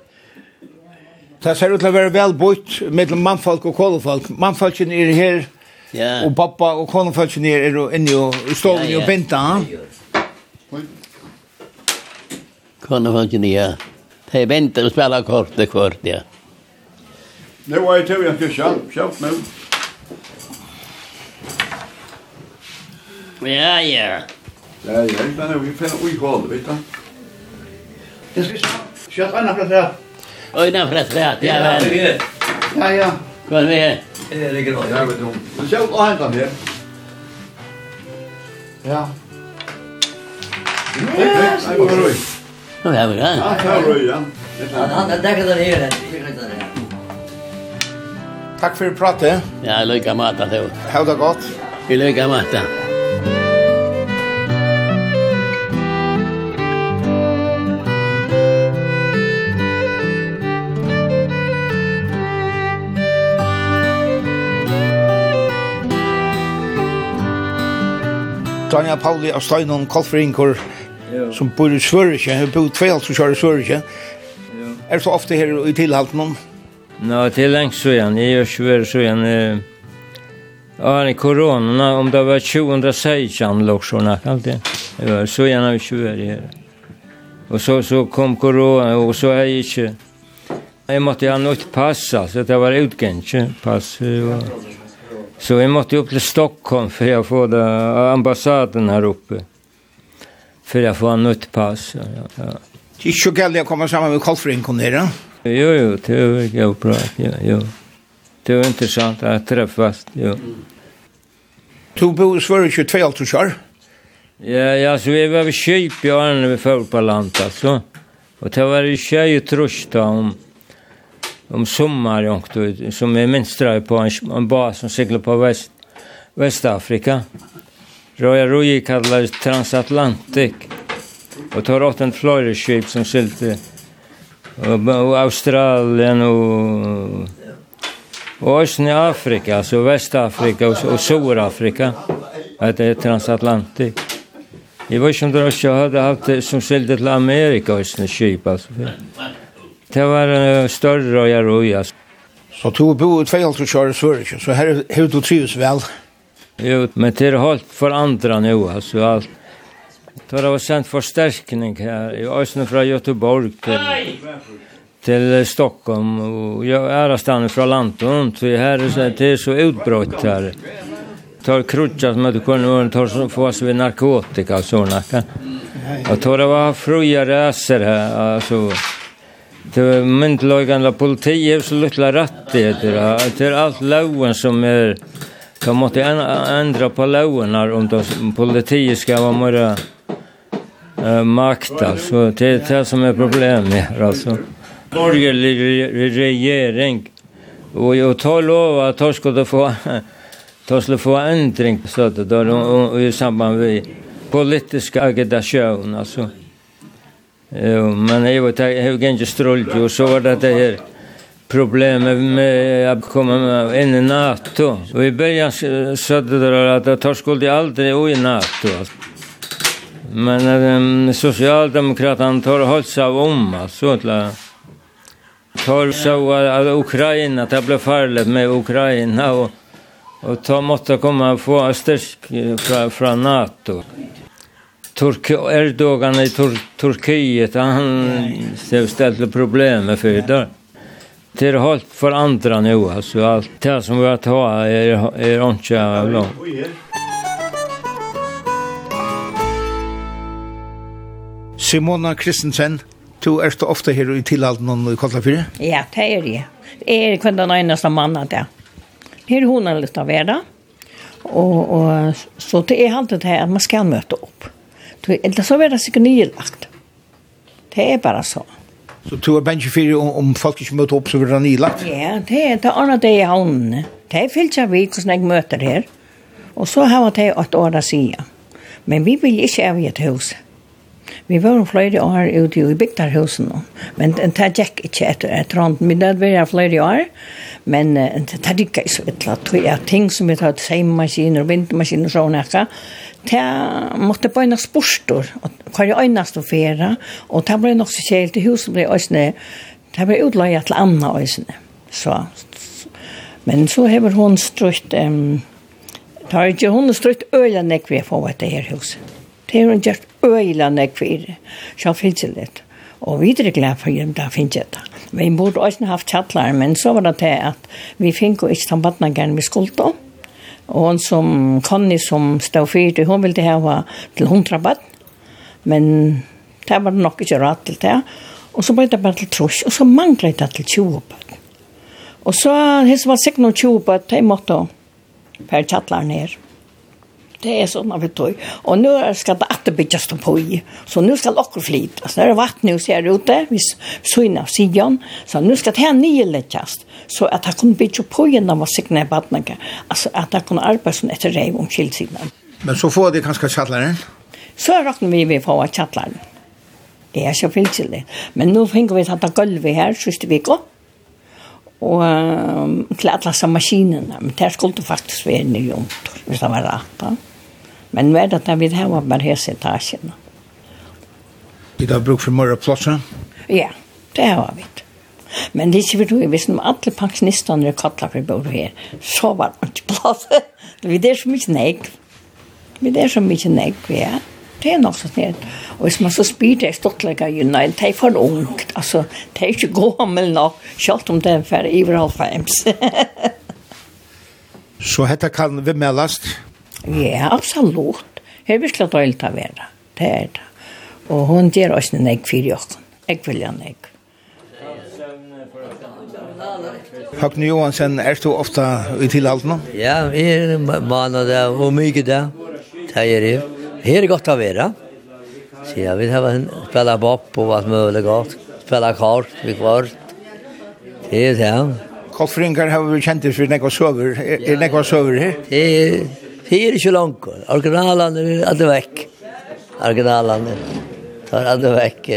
O: Det ser ut til å være vel bort mellom mannfolk og kålefolk. Mannfolken er her,
M: ja.
O: og pappa og kålefolken er inne i stålen
M: Ja,
O: og binta.
M: Ja, ja kunne folk nya. De väntar och spelar kort och kort, ja.
L: Nu var jag tur jag ska kört, kört nu.
M: Ja, ja.
L: Ja, ja, utan nu, vi finner ui håll, vet du. Jag ska kört ena från träd.
M: Oj, den från ja, väl.
L: Ja, ja.
M: Kom med.
N: Det ligger grann,
L: jag vet om. Men kört och hämta mer. Ja.
M: Ja,
L: det var roligt. Nu
N: är vi där. Ja, jag rör Det kan har täckt den här.
O: Takk for pratet.
M: Ja, lycka med att det.
O: Ha det godt.
M: Vi lycka med
O: det. Tanja Pauli av Steinon Kolfringur, som bor i Sverige. hun bor tvei alt som kjører i Svørige. Er så ofte her i tilhalten om?
P: Nå, til lengst så igjen, jeg gjør Svørige så igjen. Ja, i korona, om det var 2016 låg så nok alltid. Ja, så igjen av Svørige her. Og så, så kom korona, og så er jeg ikke... Jeg måtte ha något pass, altså det var utgänge pass. Så jeg måtte upp till Stockholm för jag får det ambassaden här uppe för att få en nytt pass. Ja, ja.
O: Det är så gärna att komma samman med Kolfring kom. Ja?
P: Jo, jo, det är ju bra. Ja, jo. Det är intressant att träffas. Jo.
O: Du bor i Sverige 22 år.
P: Ja, ja, så vi var vid Kjøpjaren när vi följde på land, alltså. Och det var ju tjej och trösta om, om sommar, som är minstra på en, en bas som seglar på väst, Västafrika. Royal Rui kallades Transatlantic och tar åt en flyer ship som sylte och Australien och och i Afrika, alltså Västafrika och, och Sydafrika. Att det är Transatlantic. Jag vet inte om det också hade haft som sylte till Amerika östra ship alltså. Det var en större och Roy alltså.
O: Så tog bo i 2,5 år i Sverige, så här hur du trivs väl.
P: Jo, men det är hållt för andra nu, alltså allt. Då det var sendt förstärkning här, i ösnen från Göteborg till, till Stockholm. Och jag är stannat från Lantun, så här är så, det är så utbrott här. Tar krutchat som att kunna så få oss vid narkotika och sådana. Och då var fria reser här, alltså. Det var myndlagande politi, så lyckla rättigheter. Det är allt loven som är... Er, så måste jag ändra på lagarna om de politiet ska vara mer uh, makt alltså. Det är det som är problemet här alltså. Borgerlig regering och jag tar lov att de skulle få de skulle få ändring på så att då i samband med politiska agitation alltså. Jo, men jag vet jag har inte strullt och så var det det här problemet med att komma in i NATO. Och i början sa det att jag skulle aldrig i NATO. Men um, Socialdemokraterna tar hållt sig av om alltså. till att Tar så att Ukraina, att det blev farligt med Ukraina och, och ta måste komma och få styrk från, från NATO. Turk Erdogan i Tur Turkiet, han ställde problem med för det. Det är helt för andra nu alltså allt det som vi har tagit är är inte långt.
B: Simona Kristensen, du er så ofte her i tilhalden om du kallar?
Q: Ja, det er jeg. Jeg er kun den eneste mannen der. Her er hun litt av hverdag. Og, og, så det er alltid det at man skal møte opp. Eller så er det sikkert nylagt. Det er bare sånn.
B: Så to er bensje fyrir om, om folk ikke møter opp, så blir det nylagt?
Q: Ja, det er det andre det i havnen. Det er fyllt vi hvordan jeg møter her. Og så har det åtte år å si. Men vi vil ikke av i et hus. Vi var flere år ute i bygdarhusen nå. Men det gikk ikke etter et rand. Vi det var flere år. Men det er ikke så etter at ting som vi tar til seimaskiner og vindmaskiner og sånn det måtte på en sporstår, og hva er det øynast å fære, og det ble nok så kjelt i huset, ble øyne, det ble utløyet til andre øyne. Så, men så har hun strøtt, um, det har ikke hun strøtt øyne nekk vi får etter her huset. Det har hun gjort øyne nek vi, så finnes det litt. Og vi er glad for hjem, da finnes jeg det. Vi burde også haft kjattler, men så var det til at vi finnes ikke den badnageren vi skulle om. Og hon som Conny som stod fyrt, hon ville ha til hundra bad, men det var nok ikke rett til det. Og så ble det bare til trus, og så manglet det til 20 bad. Og så, hans var sikkert noen 20 bad, de måtte per kjattlar ned det är sådana vi tog. Och nu ska det att byggas på i. Så nu ska lockor flyta. Så när det vattnet nu ser det ute, vi syna av sidan. Så nu ska det här nio lättjast. Så att han kunde bygga på i när man siktade i vattnet. Alltså att han kunde arbeta som ett rev om kildsidan.
B: Men så får det kanske tjattlaren?
Q: Så räknar vi vi får tjattlaren. Det är så fyllt Men nu finner vi att ta golvet här, vi går. og um, til alle maskinerna, men det skulle faktisk være nye jontor, hvis det var rett. Men hva er det at vi har bare hese etasjene?
B: Vi har brukt for mer plåtser?
Q: Ja, det har vi. Men det er ikke vi tror, hvis de alle pensjonisterne er kattler for bor her, så var det ikke plass. vi er så mye negg. Vi er så mye negg, ja. Det er nok sånn her. Og hvis man så spyr det, stått stortlegger jo, nei, det er for ungt. Altså, det er ikke gammel nok, selv om det er for iver halvfems.
B: så dette kan vi med last?
Q: Ja, absolutt. Jeg er virkelig døylt å være. Det er det. Og hun gjør også en egg for jokken. Jeg vil ha en egg.
B: Høgne Johansen, er du ofte i tilhalden?
N: Ja, vi er mann og det, og mye det. Det er det. Her er godt å være. Så jeg vil ha spille bopp og alt mulig godt. Spille kort, vi kvart. Det er det.
B: Kolfringar har vi kjent for nekva sover. Er nekva sover her?
N: Det er Det er ikke langt. Originalene er alle vekk. Originalene tar alltid väck.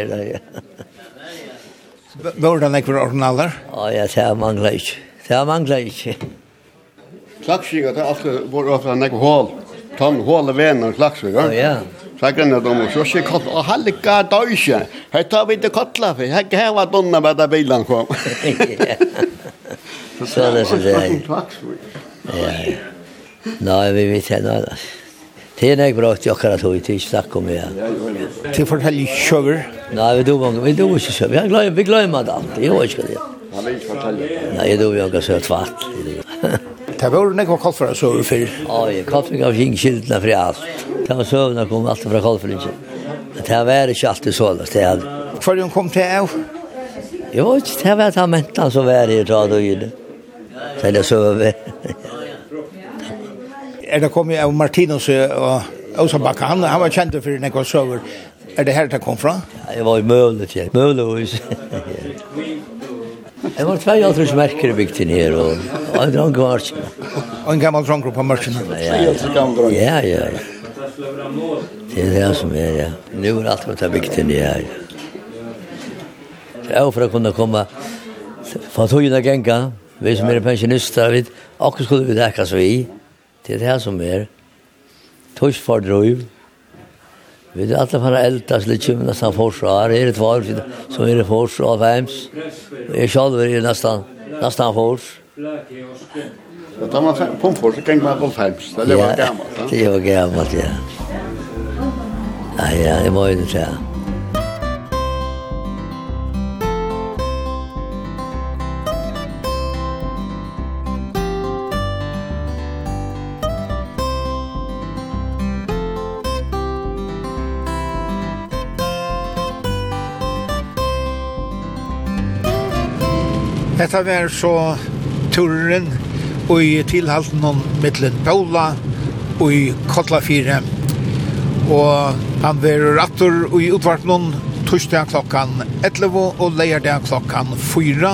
B: Var det nekvar originaler?
N: Ja, jag det manglar inte. Det mangler inte.
L: Klaksvika, det er alltid vår ofte nekvar hål. Tann hål er venn av Klaksvika.
N: Ja, ja.
L: Så kan det om så sig kort och halka dösche. Här tar vi inte kottla för här här var donna med där bilen kom.
N: Så det så det. Ja. Nei, vi vet henne. det. er är bra at jeg akkurat att til ikke snakke om det.
B: Til å fortelle kjøver?
N: Nei, vi dog mange, Vi dog ikke kjøver. Vi glömmer, vi glömmer allt. Jag vet ikke det.
L: Han vill inte
N: fortälja. Nej, då vill jag inte tvatt.
B: Det var nog vad kallt för att söva för.
N: Ja, jeg kallt mig av kingskyltna för alt. Det var sövna kom alltid fra kallt for inte. Det var ikke alltid så.
B: Kvar kom till av?
N: Jag vet inte, det var att han mentan så var det jag tar då i det. er jag söver
B: er det kommet av Martinus og Åsabakka, han, han var kjent for nekva søver. Er det her det kom fra?
N: Ja, jeg var i Møle, tjekk. Møle, Jeg var tvei alt hos merker i bygden her, og en drang var ikke.
B: Og en gammel drang på mørkene.
N: Ja, ja, ja. Det er det som er, ja. Nå er alt hos bygden her. ja. Så jeg for å kunne komme fra togene genga, vi som er pensjonister, vi akkurat skulle vi dekka så i, Det er det som er. Tøys for drøyv. Vi er alle fra eldast litt kjumna som forsvar. Er det tvar som er forsvar av heims. Jeg selv er nesten, nesten fors.
L: Ja, da man kom for, så gikk man på heims. Det var gammalt.
N: Det var gammalt, ja. Nei, ja, det var jo det, ja.
B: Hetta var så turen og i tilhalten om mittlen Paula og i Kotla 4. Og han var rattor og i utvartnån torsdag klokkan 11 og leierdag klokkan 4.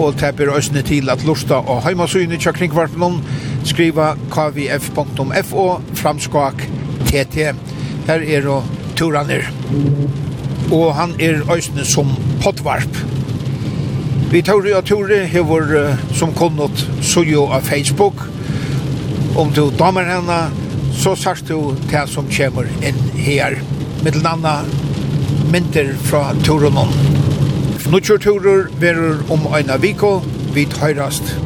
B: Og det blir øsne til at lusta og heimasynet tja kringvarpnån skriva kvf.fo framskak tt. Her er og turanir. Og han er øsne som potvarp. Vi tar ju att Tore har som kunnat så ju av Facebook. Om du damer henne så sørst du det som kommer inn her. Med den andre mynter fra Torenon. Nå kjør Torer verer om Øyna Viko. Vi høyrast